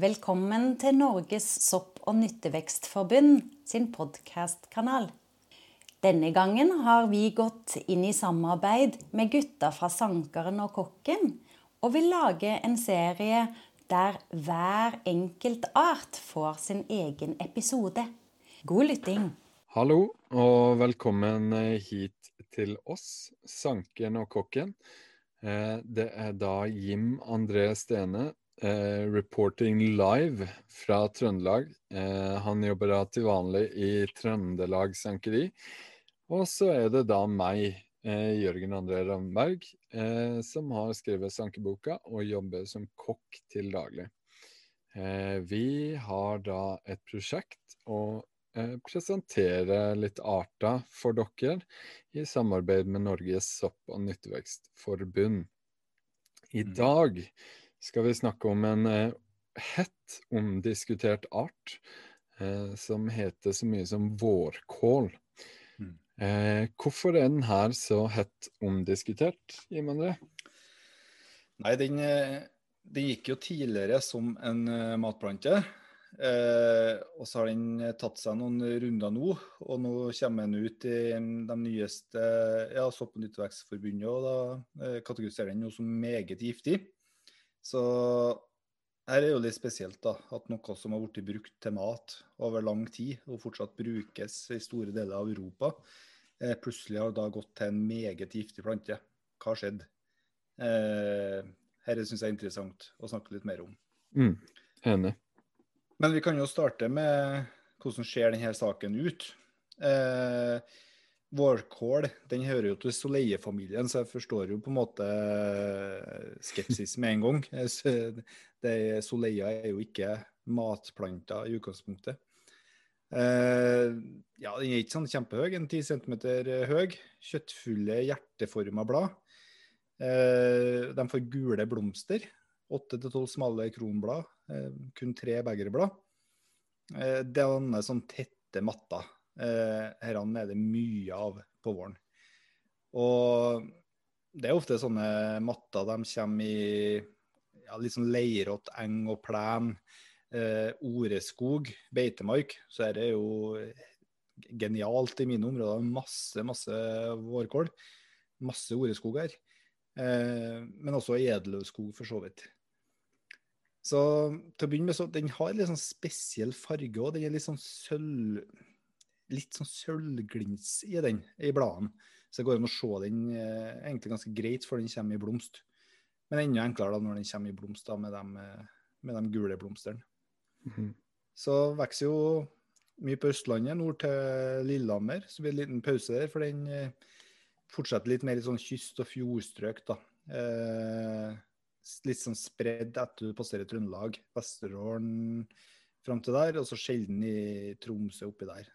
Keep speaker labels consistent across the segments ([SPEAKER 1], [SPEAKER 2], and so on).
[SPEAKER 1] Velkommen til Norges sopp- og nyttevekstforbund sin podkastkanal. Denne gangen har vi gått inn i samarbeid med gutta fra Sankeren og Kokken, og vil lage en serie der hver enkelt art får sin egen episode. God lytting.
[SPEAKER 2] Hallo, og velkommen hit til oss, Sanken og Kokken. Eh, det er da Jim André Stene Eh, reporting live fra Trøndelag. Eh, han jobber da til vanlig i Trøndelag Sankeri. Og så er det da meg, eh, Jørgen André Ravnberg, eh, som har skrevet sankeboka og jobber som kokk til daglig. Eh, vi har da et prosjekt å eh, presentere litt arter for dere i samarbeid med Norges sopp- og nyttevekstforbund. I
[SPEAKER 3] Mm.
[SPEAKER 2] dag skal vi snakke om en eh, hett omdiskutert art eh, som heter så mye som vårkål.
[SPEAKER 3] Mm.
[SPEAKER 2] Eh, hvorfor er den her så hett omdiskutert, Jim André?
[SPEAKER 3] Nei, den, eh, den gikk jo tidligere som en uh, matplante. Eh, og så har den tatt seg noen runder nå, og nå kommer den ut i de nyeste ja, Sopp- og nyttevekstforbundet, og da kategoriserer den noe som meget giftig. Så her er jo litt spesielt da, at noe som har blitt brukt til mat over lang tid, og fortsatt brukes i store deler av Europa, eh, plutselig har da gått til en meget giftig plante. Hva har skjedd? Eh, Dette syns jeg er interessant å snakke litt mer om.
[SPEAKER 2] Mm, enig.
[SPEAKER 3] Men vi kan jo starte med hvordan ser denne saken ut. Eh, Vårkål den hører jo til Soleie-familien, så jeg forstår jo på en måte skepsis med en gang. Eh, Soleia er jo ikke matplanter i utgangspunktet. Eh, ja, Den er ikke sånn kjempehøy, en 10 cm høy. Kjøttfulle, hjerteforma blad. Eh, de får gule blomster. 8-12 smale kronblad. Eh, kun tre begerblad. Det danner sånn tette matter. Eh, Herene er det mye av på våren. Og det er ofte sånne matter de kommer i ja, litt sånn leirete eng og plen. Eh, oreskog, beitemark. Så er det jo genialt i mine områder. Masse, masse vårkål. Masse oreskog her. Eh, men også edelskog, for så vidt. Så til å begynne med, så den har litt sånn spesiell farge òg. Den er litt sånn sølv litt sånn sølvglins i den, i bladene. Så det går an å se den eh, egentlig ganske greit før den kommer i blomst. Men enda enklere da når den kommer i blomst da, med, de, eh, med de gule blomstene.
[SPEAKER 2] Mhm.
[SPEAKER 3] Så vokser jo mye på Østlandet, nord til Lillehammer. Så blir det en liten pause der, for den eh, fortsetter litt mer i sånn kyst- og fjordstrøk. da. Eh, litt sånn spredd etter du passerer Trøndelag. Vesterålen fram til der, og så sjelden i Tromsø oppi der.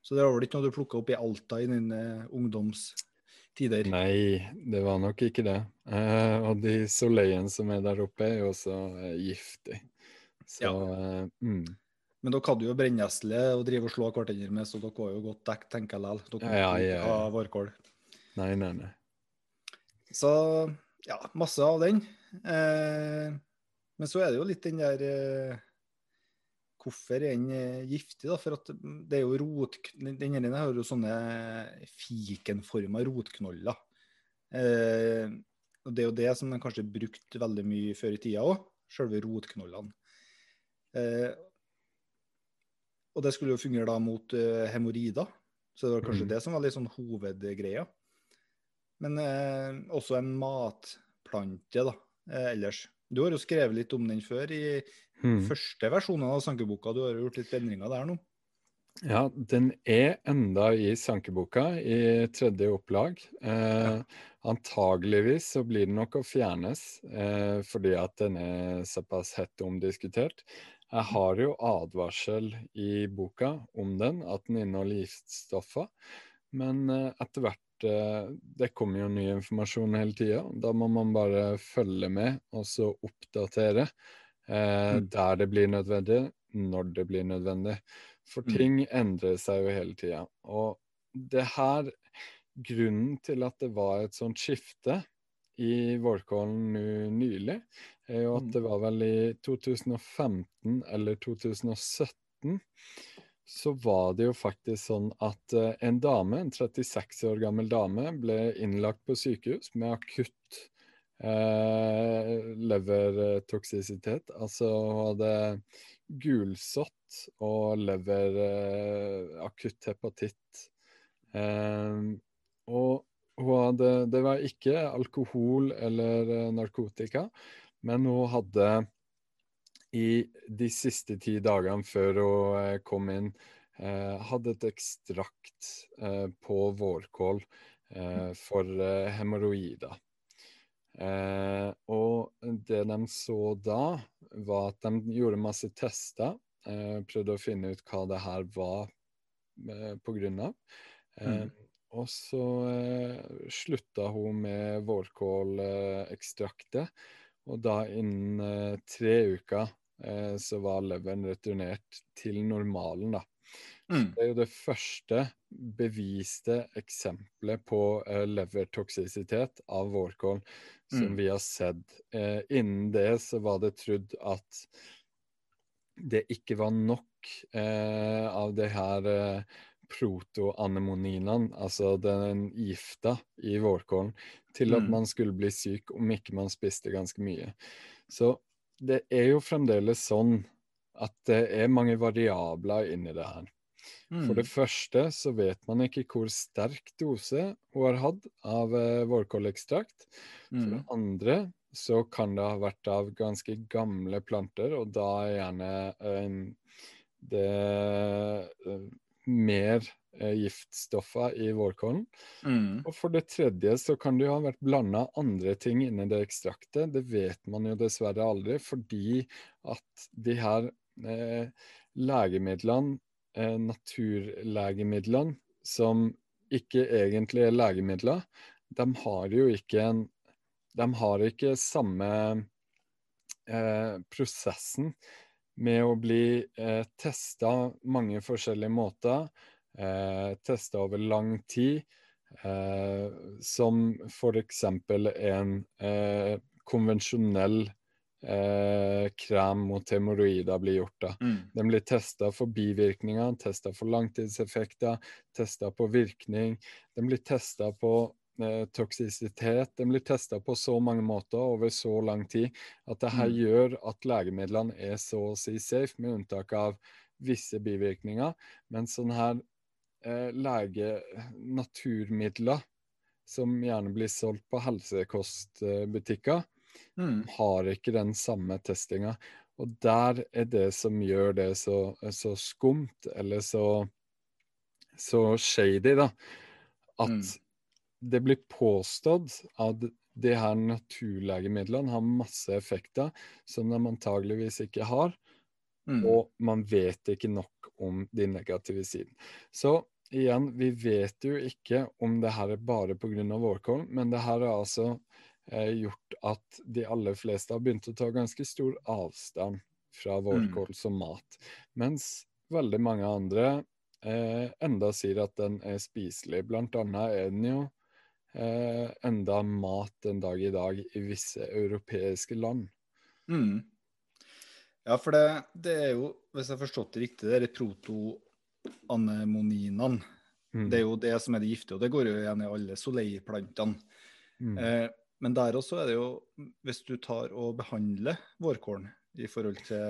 [SPEAKER 3] Så det var vel ikke noe du plukka opp i Alta i dine ungdomstider?
[SPEAKER 2] Nei, det var nok ikke det. Uh, og de soleien som er der oppe, er jo også uh, giftig. Så
[SPEAKER 3] Ja.
[SPEAKER 2] uh, mm.
[SPEAKER 3] Men dere hadde jo brennesle å drive og slå hverandre med, så dere var jo godt dekket, tenker jeg likevel. Dere
[SPEAKER 2] Ja, ja, ja,
[SPEAKER 3] vårkål.
[SPEAKER 2] Nei, nei, nei.
[SPEAKER 3] Så ja, masse av den. Eh, men så er det jo litt den der eh, Hvorfor er den giftig, da? For at det er jo rot... Den ene har jo sånne fikenforma rotknoller. Eh, og det er jo det som de kanskje brukte veldig mye før i tida òg, selve rotknollene. Eh, og det skulle jo fungere da mot eh, hemoroider, så det var kanskje
[SPEAKER 2] mm.
[SPEAKER 3] det som var litt sånn hovedgreia. Men eh, også en matplante, da, eh, ellers. Du har jo skrevet litt om den før i
[SPEAKER 2] Mm.
[SPEAKER 3] første versjonen av sankeboka. Du har jo gjort litt endringer der nå.
[SPEAKER 2] Ja, den er enda i sankeboka, i tredje opplag. Eh, antageligvis så blir den nok å fjernes, eh, fordi at den er såpass hett omdiskutert. Jeg har jo advarsel i boka om den, at den inneholder giftstoffer. Men eh, etter hvert Det kommer jo ny informasjon hele tida. Da må man bare følge med og så oppdatere eh,
[SPEAKER 3] Mm.
[SPEAKER 2] der det blir nødvendig, når det blir nødvendig. For
[SPEAKER 3] Mm.
[SPEAKER 2] ting endrer seg jo hele tida. Og det her Grunnen til at det var et sånt skifte i Vårkollen nå nylig, er jo at
[SPEAKER 3] Mm.
[SPEAKER 2] det var vel i 2015 eller 2017 så var det jo faktisk sånn at eh, en dame, en 36 år gammel dame, ble innlagt på sykehus med akutt eh, levertoksisitet. Altså hun hadde gulsott og lever eh, akutt hepatitt. Eh, og hadde Det var ikke alkohol eller eh, narkotika, men hun hadde i de siste ti dagene før hun eh, kom inn, eh, hadde et ekstrakt eh, på vårkål eh, for hemoroider. Og det de så da, var at de gjorde masse tester. Prøvde å finne ut hva det her var på grunn av.
[SPEAKER 3] Mm.
[SPEAKER 2] Og så slutta hun med vårkålekstraktet. Og da innen tre uker eh, så var leveren returnert til normalen, da.
[SPEAKER 3] Mm.
[SPEAKER 2] Det er jo det første beviste eksempelet på eh, levertoksisitet av vårkål som
[SPEAKER 3] Mm.
[SPEAKER 2] vi har sett. Eh, innen det så var det trodd at det ikke var nok eh, av det her eh, protoanemoninene, altså den gifta i vårkålen, til at
[SPEAKER 3] Mm.
[SPEAKER 2] man skulle bli syk om ikke man spiste ganske mye. Så det er jo fremdeles sånn at det er mange variabler inni det her. For det
[SPEAKER 3] Mm.
[SPEAKER 2] første så vet man ikke hvor sterk dose hun har hatt av eh, vårkålekstrakt. For det
[SPEAKER 3] Mm.
[SPEAKER 2] andre så kan det ha vært av ganske gamle planter, og da er gjerne eh, det eh, mer eh, giftstoffer i vårkålen.
[SPEAKER 3] Mm.
[SPEAKER 2] Og for det tredje så kan det jo ha vært blanda andre ting inni det ekstraktet. Det vet man jo dessverre aldri, fordi at de her eh, legemidlene, eh, naturlegemidlene, som ikke egentlig er legemidler, de har jo ikke en De har ikke samme eh, prosessen med å bli eh, testa mange forskjellige måter, eh, testa over lang tid, eh, som f.eks. en eh, konvensjonell eh, krem mot hemoroider blir gjort. da.
[SPEAKER 3] Mm.
[SPEAKER 2] Den blir testa for bivirkninger, testa for langtidseffekter, testa på virkning. Den blir testa på toksisitet. Den blir testa på så mange måter over så lang tid at det her
[SPEAKER 3] Mm.
[SPEAKER 2] gjør at legemidlene er så å si safe, med unntak av visse bivirkninger. Men sånne her eh, lege... naturmidler som gjerne blir solgt på helsekostbutikker,
[SPEAKER 3] Mm.
[SPEAKER 2] har ikke den samme testinga. Og der er det som gjør det så, så skumt, eller så, så shady, da. At
[SPEAKER 3] Mm.
[SPEAKER 2] Det blir påstått at de her naturlegemidlene har masse effekter som de antageligvis ikke har,
[SPEAKER 3] Mm.
[SPEAKER 2] og man vet ikke nok om de negative sidene. Så igjen, vi vet jo ikke om det her er bare pga. vårkål, men det her har altså eh, gjort at de aller fleste har begynt å ta ganske stor avstand fra vårkål som mat. Mens veldig mange andre eh, enda sier at den er spiselig. Blant annet er den jo enda mat en dag i dag i visse europeiske land.
[SPEAKER 3] Mm. Ja, for det, det er jo, hvis jeg har forstått det riktig, det er protoanemoninene.
[SPEAKER 2] Mm.
[SPEAKER 3] Det er jo det som er det giftige, og det går jo igjen i alle soleiplantene.
[SPEAKER 2] Mm.
[SPEAKER 3] Eh, men der også er det jo, hvis du tar og behandler vårkålen i forhold til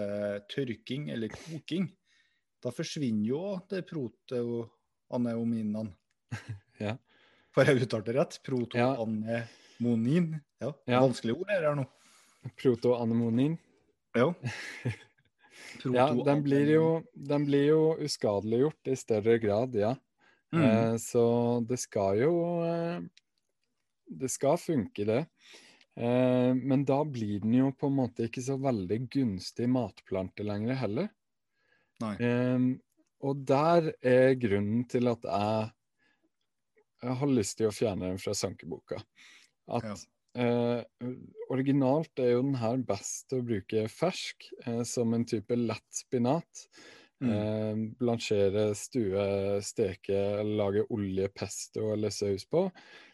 [SPEAKER 3] tørking eller koking, da forsvinner jo det protoanemoninene.
[SPEAKER 2] Ja.
[SPEAKER 3] Får jeg uttalt det rett? Protoanemonin. Ja,
[SPEAKER 2] Ja.
[SPEAKER 3] vanskelig ord er det her nå.
[SPEAKER 2] Protoanemonin.
[SPEAKER 3] Ja.
[SPEAKER 2] Ja, den blir, jo, den blir jo uskadeliggjort i større grad, ja.
[SPEAKER 3] Mm.
[SPEAKER 2] Eh, så det skal jo eh, Det skal funke, det. Eh, men da blir den jo på en måte ikke så veldig gunstig matplante lenger heller.
[SPEAKER 3] Nei.
[SPEAKER 2] Eh, og der er grunnen til at jeg har lyst til å fjerne den fra sankeboka. At
[SPEAKER 3] Ja.
[SPEAKER 2] eh, originalt er jo den her best å bruke fersk, eh, som en type lett spinat.
[SPEAKER 3] Mm.
[SPEAKER 2] Eh, blansjere, stue, steke, lage olje, pesto eller saus på.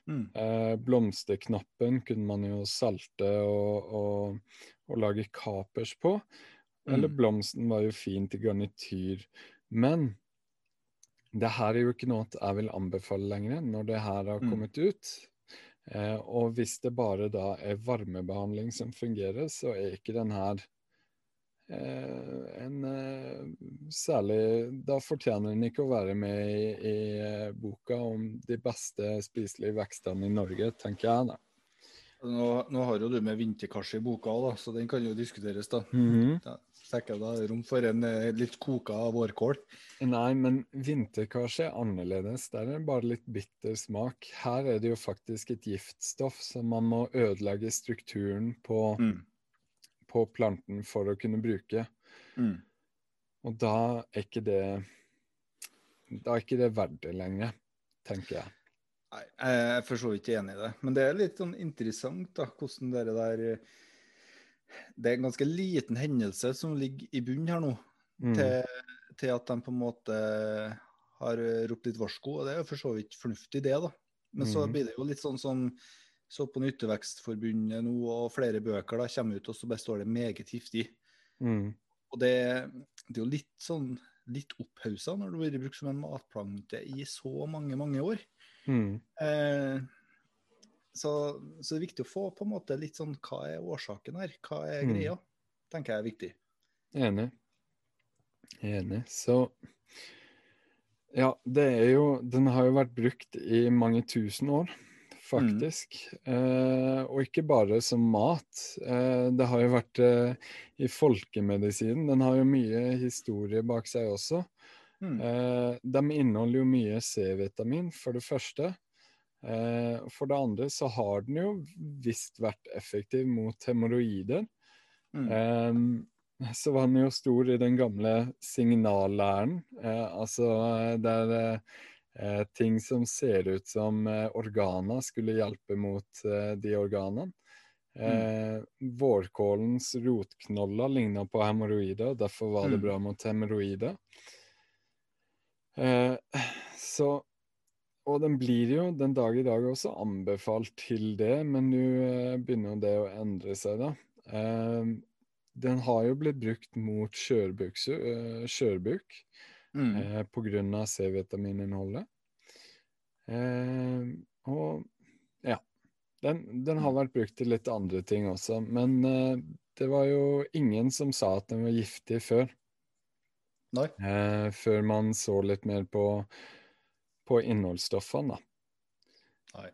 [SPEAKER 3] Mm.
[SPEAKER 2] Eh, blomsterknoppen kunne man jo salte og, og, og lage kapers på. Eller
[SPEAKER 3] Mm.
[SPEAKER 2] blomsten var jo fin til garnityr. Men det her er jo ikke noe jeg vil anbefale lenger når det her har
[SPEAKER 3] Mm.
[SPEAKER 2] kommet ut. Eh, og hvis det bare da er varmebehandling som fungerer, så er ikke den her eh, en eh, særlig Da fortjener den ikke å være med i, i eh, boka om de beste spiselige vekstene i Norge, tenker jeg da.
[SPEAKER 3] Nå, nå har jo du med vinterkarse i boka òg, så den kan jo diskuteres, da.
[SPEAKER 2] Mhm.
[SPEAKER 3] Da tenker jeg da er rom for en eh, litt koka vårkål.
[SPEAKER 2] Nei, men vinterkars er annerledes. Der er det bare litt bitter smak. Her er det jo faktisk et giftstoff, som man må ødelegge strukturen på,
[SPEAKER 3] Mm.
[SPEAKER 2] på planten for å kunne bruke.
[SPEAKER 3] Mm.
[SPEAKER 2] Og da er ikke det Da er ikke det verdt det lenger, tenker jeg.
[SPEAKER 3] Nei, jeg er for så vidt enig i det. Men det er litt sånn interessant da, hvordan det der eh, Det er en ganske liten hendelse som ligger i bunnen her nå,
[SPEAKER 2] Mm.
[SPEAKER 3] til, til at de på en måte har ropt litt varsko. Og det er jo for så vidt fornuftig, det, da. Men så
[SPEAKER 2] Mhm.
[SPEAKER 3] blir det jo litt sånn som så på Nyttevekstforbundet nå, og flere bøker da kommer ut, og så bare står det 'meget giftig'.
[SPEAKER 2] Mm.
[SPEAKER 3] Og det, det er jo litt sånn litt opphausa når det blir brukt som en matplante i så mange, mange år.
[SPEAKER 2] Mm.
[SPEAKER 3] Eh, så, så det er viktig å få på en måte litt sånn hva er årsaken her? Hva er
[SPEAKER 2] Mm.
[SPEAKER 3] greia? Tenker jeg er viktig.
[SPEAKER 2] Enig. Enig. Så Ja, det er jo Den har jo vært brukt i mange tusen år, faktisk. Eh, og ikke bare som mat. Eh, det har jo vært eh, i folkemedisinen. Den har jo mye historie bak seg også.
[SPEAKER 3] Mm.
[SPEAKER 2] Eh, de inneholder jo mye C-vitamin, for det første. Eh, for det andre så har den jo visst vært effektiv mot hemoroider.
[SPEAKER 3] Mm.
[SPEAKER 2] Eh, så var den jo stor i den gamle signallæren, eh, altså eh, der ting som ser ut som organer skulle hjelpe mot de organene. Mm. Vårkålens rotknoller ligna på hemoroider, derfor var det
[SPEAKER 3] Mm.
[SPEAKER 2] bra mot hemoroider. Så Og den blir jo den dag i dag også anbefalt til det, men nå eh, begynner jo det å endre seg, da. Eh, den har jo blitt brukt mot skjørbuksu- eh, skjørbuk
[SPEAKER 3] Mm.
[SPEAKER 2] eh, pga. C-vitamininnholdet. Eh, og ja. Den, den har vært brukt til litt andre ting også, men det var jo ingen som sa at den var giftig før.
[SPEAKER 3] Nei.
[SPEAKER 2] Før man så litt mer på, på innholdsstoffene.
[SPEAKER 3] Nei.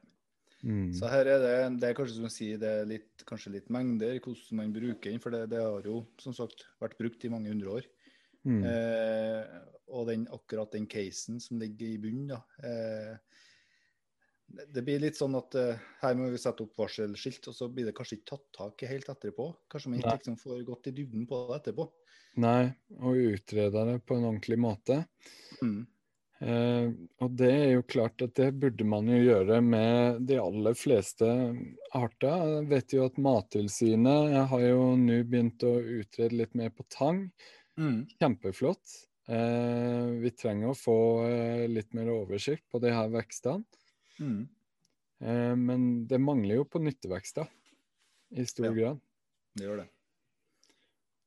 [SPEAKER 2] Mm.
[SPEAKER 3] Så her er det, det er kanskje som å si, det er litt, kanskje litt mengder, hvordan man bruker den. For det, det har jo som sagt vært brukt i mange hundre år.
[SPEAKER 2] Mm.
[SPEAKER 3] Eh, og den, akkurat den casen som ligger i bunnen, da. Eh, det- blir litt sånn at eh, her må vi sette opp varselskilt, og så blir det kanskje ikke tatt tak i helt etterpå. Kanskje man ikke liksom får gått i dybden på det etterpå.
[SPEAKER 2] Nei, og utrede det på en ordentlig måte.
[SPEAKER 3] Mm.
[SPEAKER 2] Eh, og det er jo klart at det burde man jo gjøre med de aller fleste arter. Jeg vet jo at Mattilsynet har jo nå begynt å utrede litt mer på tang.
[SPEAKER 3] Mm.
[SPEAKER 2] Kjempeflott. Eh, vi trenger å få eh, litt mer oversikt på de her vekstene.
[SPEAKER 3] Mm.
[SPEAKER 2] Eh, men det mangler jo på nyttevekster i stor
[SPEAKER 3] Ja.
[SPEAKER 2] grad.
[SPEAKER 3] Det gjør det.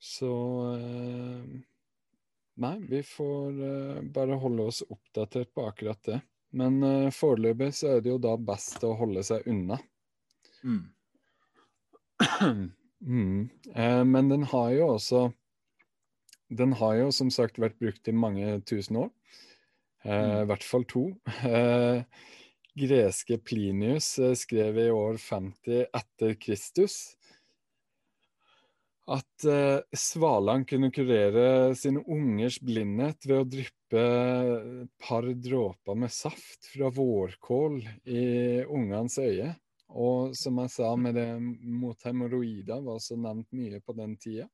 [SPEAKER 2] Så eh, Nei, vi får uh, bare holde oss oppdatert på akkurat det. Men uh, foreløpig så er det jo da best å holde seg unna.
[SPEAKER 3] Mm.
[SPEAKER 2] Mm. Uh, men den har jo også Den har jo som sagt vært brukt i mange tusen år. Eh, I hvert fall to. Greske Plinius skrev i år 50 etter Kristus at uh, Svaland kunne kurere sine ungers blindhet ved å dryppe par dråper med saft fra vårkål i ungenes øye. Og som jeg sa, med det mot hemoroider var også nevnt mye på den tida.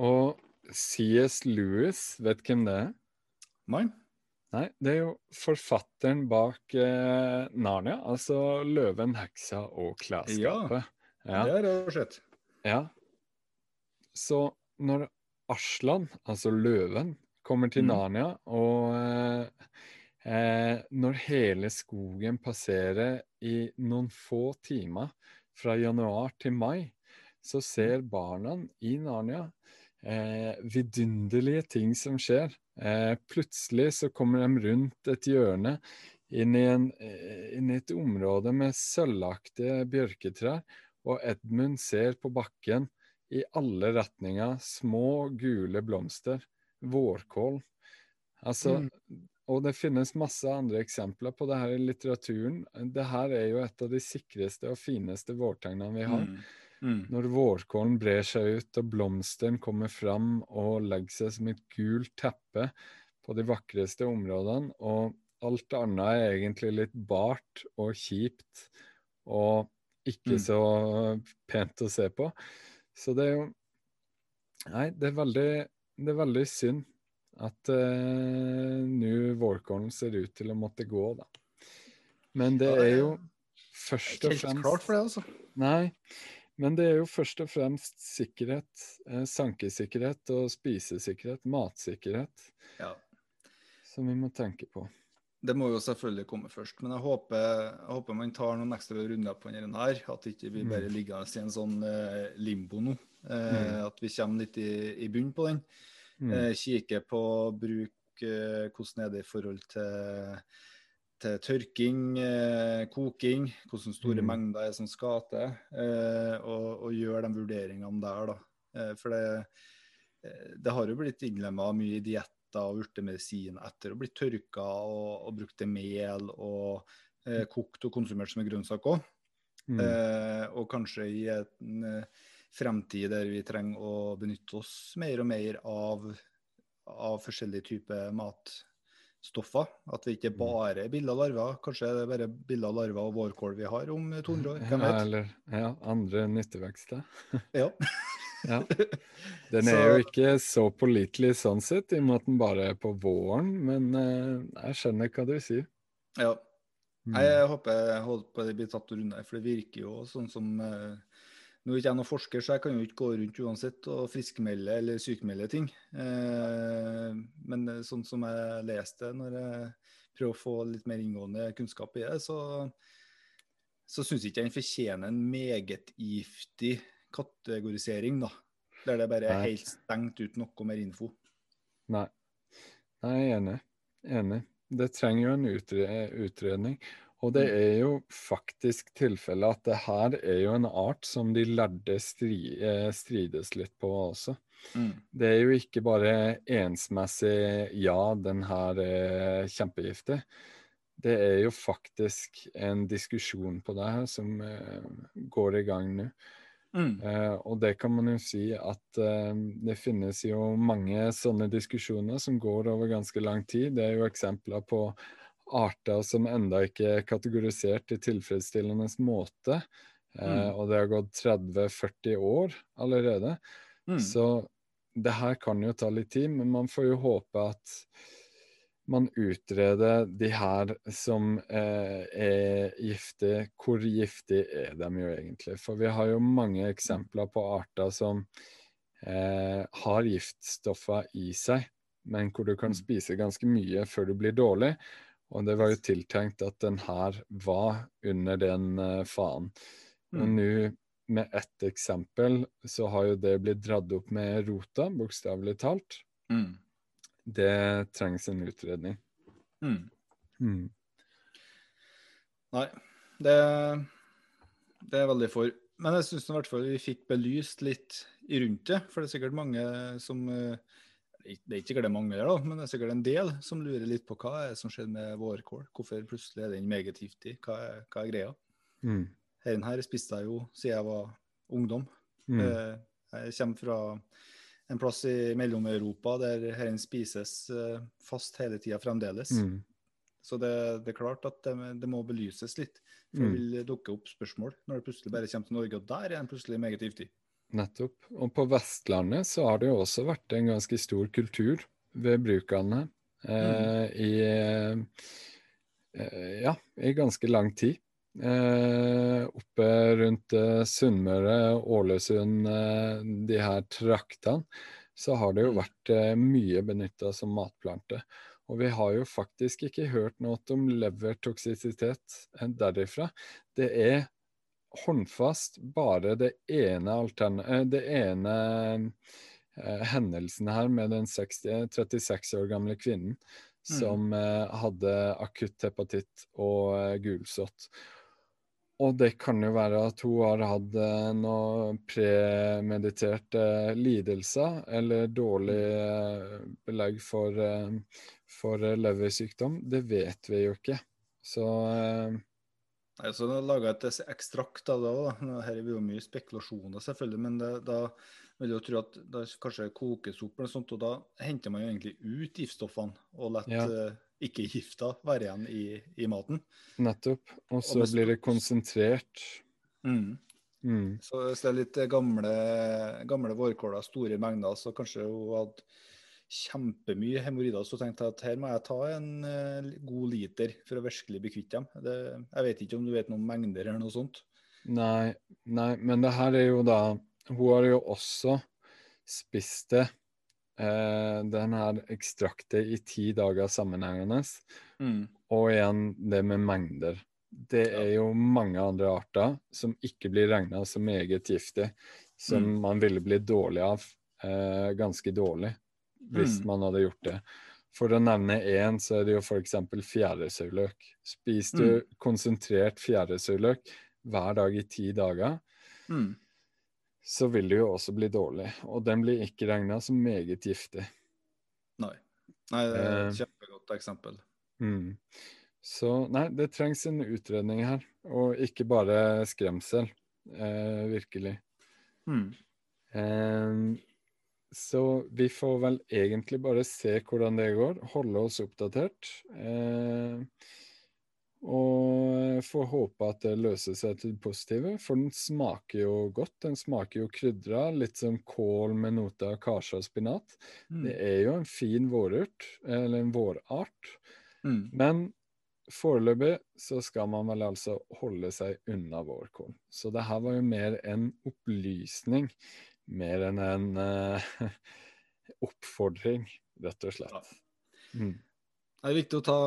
[SPEAKER 2] Og CS Lewis, vet hvem det er?
[SPEAKER 3] Nei.
[SPEAKER 2] Nei, det er jo forfatteren bak eh, Narnia, altså 'Løven, heksa og klesskapet'. Ja.
[SPEAKER 3] Det har det sett.
[SPEAKER 2] Ja. Så når Aslan, altså løven, kommer til
[SPEAKER 3] Mm.
[SPEAKER 2] Narnia, og eh, eh, når hele skogen passerer i noen få timer fra januar til mai, så ser barna i Narnia eh, vidunderlige ting som skjer. Eh, plutselig så kommer de rundt et hjørne inn i, en, eh, inn i et område med sølvaktige bjørketrær, og Edmund ser på bakken i alle retninger små, gule blomster. Vårkål. Altså, mm. Og det finnes masse andre eksempler på det her i litteraturen. Det her er jo et av de sikreste og fineste vårtegnene vi har. Mm. Mm. Når vårkålen brer seg ut og blomstene kommer fram og legger seg som et gult teppe på de vakreste områdene, og alt annet er egentlig litt bart og kjipt og ikke mm. så pent å se på. Så det er jo Nei, det er veldig, det er veldig synd at uh, nå Walcorn ser ut til å måtte gå, da. Men det er jo først og fremst
[SPEAKER 3] klart for det, altså.
[SPEAKER 2] Nei, men det er jo først og fremst sikkerhet. Eh, sankesikkerhet og spisesikkerhet, matsikkerhet, ja. som vi må tenke på.
[SPEAKER 3] Det må jo selvfølgelig komme først, men jeg håper, jeg håper man tar noen ekstra runder på denne her. At ikke vi bare mm. ligger i en sånn eh, limbo nå. Eh, mm. At vi kommer litt i, i bunn på den. Mm. Eh, kikke på bruk, eh, hvordan er det i forhold til, til tørking, eh, koking, hvordan store mm. mengder er som skal til, og, og gjøre de vurderingene der. da. For det, det har jo blitt innlemma mye i dietter og urtemedisin etter å bli tørka og, og brukt til mel og eh, kokt og konsumert som en grønnsak òg. Mm. Eh, og kanskje i en fremtid der vi trenger å benytte oss mer og mer av, av forskjellige typer matstoffer. At vi ikke mm. bare er biller og larver. Kanskje det er bare biller og larver og vårkål vi har om 200 år. Hvem vet?
[SPEAKER 2] Eller ja, andre nyttevekster.
[SPEAKER 3] ja.
[SPEAKER 2] ja. Den er jo ikke så pålitelig sånn sett, i og med at den bare er på våren, men uh, jeg skjønner hva du sier.
[SPEAKER 3] Ja. Mm. Jeg håper jeg holder på det blir tatt unna, for det virker jo sånn som uh, nå er ikke jeg noen forsker, så jeg kan jo ikke gå rundt uansett og friskmelde eller sykmelde ting. Uh, men sånn som jeg leste når jeg prøver å få litt mer inngående kunnskap i det, så, så syns jeg ikke den fortjener en meget giftig kategorisering, da. Der det bare er helt stengt uten noe mer info.
[SPEAKER 2] Nei. Nei, jeg er enig. Enig. Det trenger jo en utredning. Og det er jo faktisk tilfellet at det her er jo en art som de lærde stri, eh, strides litt på også. Mm. Det er jo ikke bare ensmessig ja, den her er kjempegiftig. Det er jo faktisk en diskusjon på det her som uh, går i gang nå. Mm. Uh, og det kan man jo si at uh, det finnes jo mange sånne diskusjoner som går over ganske lang tid. Det er jo eksempler på arter som enda ikke er kategorisert i tilfredsstillende måte. Uh, mm. og det har gått 30-40 år allerede. Mm. Så det her kan jo ta litt tid, men man får jo håpe at man utreder de her som eh, er giftige. Hvor giftige er de jo egentlig? For vi har jo mange eksempler på arter som eh, har giftstoffer i seg, men hvor du kan mm. spise ganske mye før du blir dårlig. Og det var jo tiltenkt at den her var under den eh, faen. Men nå, med ett eksempel, så har jo det blitt dratt opp med rota, bokstavelig talt. Mm. Det trengs en utredning.
[SPEAKER 3] Mm. mm. Nei, det, det er veldig for. Men jeg syns i hvert fall vi fikk belyst litt rundt det. For det er sikkert mange som uh, det er ikke sikkert det er mange der, da, men det er sikkert en del som lurer litt på hva er det som skjedde med vårkål. Hvorfor plutselig er den meget giftig? Hva er, hva er greia? Mm. Denne her spiste jeg jo siden jeg var ungdom. Mm. Eh, jeg kommer fra en plass i Mellom-Europa der herren spises eh, fast hele tida fremdeles. Mm. Så det, det, er klart at det, det, må belyses litt. For det mm. vil dukke opp spørsmål når det plutselig bare kommer til Norge, og der er den plutselig meget giftig.
[SPEAKER 2] Nettopp. Og på Vestlandet så har det jo også vært en ganske stor kultur ved brukene eh, mm. i eh, ja, i ganske lang tid. Eh, oppe rundt eh, Sunnmøre, Ålesund, eh, de her traktene, så har det jo mm. vært eh, mye benytta som matplante. Og vi har jo faktisk ikke hørt noe om levertoksisitet derifra. Det er håndfast bare det ene, altern eh, det ene eh, hendelsen her med den 60, 36 år gamle kvinnen som eh, hadde akutt hepatitt og eh, gulsott. Og det kan jo være at hun har hatt eh, noe premediterte lidelser, eller dårlig eh, belegg for, eh, for leversykdom. Det vet vi jo ikke. Så eh,
[SPEAKER 3] så laga et ekstrakt av det òg. Her er jo mye spekulasjoner, selvfølgelig. Men det, da vil jeg jo tro at det kanskje kokes opp, eller sånt, og da henter man jo egentlig ut giftstoffene og lar
[SPEAKER 2] Ja.
[SPEAKER 3] Eh, ikke-gifta være igjen i, i maten.
[SPEAKER 2] nettopp. Og så blir det konsentrert.
[SPEAKER 3] Mm.
[SPEAKER 2] Mm.
[SPEAKER 3] Så hvis det er litt gamle, gamle vårkåler, store mengder, så kanskje hun hadde kjempemye hemoroider, så tenkte jeg at her må jeg ta en uh, god liter for å virkelig bli kvitt dem. Det, jeg vet ikke om du vet noen mengder eller noe sånt.
[SPEAKER 2] Nei, nei, men det her er jo da Hun har jo også spist det, eh, den her ekstraktet, i ti dager sammenhengende. Og igjen det med mengder. Det er jo mange andre arter som ikke blir regna som meget giftig, som
[SPEAKER 3] Mm.
[SPEAKER 2] man ville blitt dårlig av, eh, ganske dårlig, hvis
[SPEAKER 3] Mm.
[SPEAKER 2] man hadde gjort det. For å nevne én, så er det jo f.eks. fjæresauløk. Spiser du
[SPEAKER 3] Mm.
[SPEAKER 2] konsentrert fjæresauløk hver dag i ti dager,
[SPEAKER 3] Mm.
[SPEAKER 2] Så vil det jo også bli dårlig. Og den blir ikke regna som meget giftig.
[SPEAKER 3] Nei. Nei, det er
[SPEAKER 2] Eh.
[SPEAKER 3] et kjempegodt eksempel.
[SPEAKER 2] Mm. Så nei, det trengs en utredning her, og ikke bare skremsel. Eh, virkelig.
[SPEAKER 3] Mm.
[SPEAKER 2] Eh, så vi får vel egentlig bare se hvordan det går, holde oss oppdatert. Eh, og får håpe at det løser seg til det positive, for den smaker jo godt. Den smaker jo krydra, litt som kål med note av karse og spinat.
[SPEAKER 3] Mm.
[SPEAKER 2] Det er jo en fin vårurt, eller en vårart.
[SPEAKER 3] Mm.
[SPEAKER 2] Men foreløpig så skal man vel altså holde seg unna vårkål. Så det her var jo mer en opplysning, mer enn en uh, oppfordring, rett og slett. Mm.
[SPEAKER 3] Det er viktig å ta,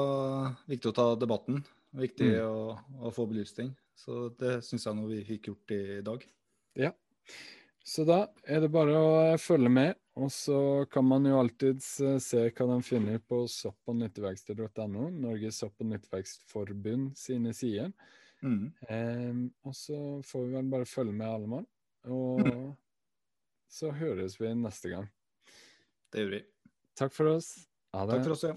[SPEAKER 3] viktig å ta debatten. Viktig
[SPEAKER 2] Mm.
[SPEAKER 3] å, å få belyst den. Så det syns jeg nå vi fikk gjort i dag.
[SPEAKER 2] Ja. Så da er det bare å følge med, og så kan man jo alltids eh, se hva de finner på sopp- og nytteverksted.no, Norges sopp- og nytteverkstforbund sine sider.
[SPEAKER 3] Mm.
[SPEAKER 2] Em, og så får vi vel bare følge med alle mann. Og så høres vi neste gang.
[SPEAKER 3] Det gjør vi.
[SPEAKER 2] Takk for oss. Ha det.
[SPEAKER 3] Takk for oss. Ja.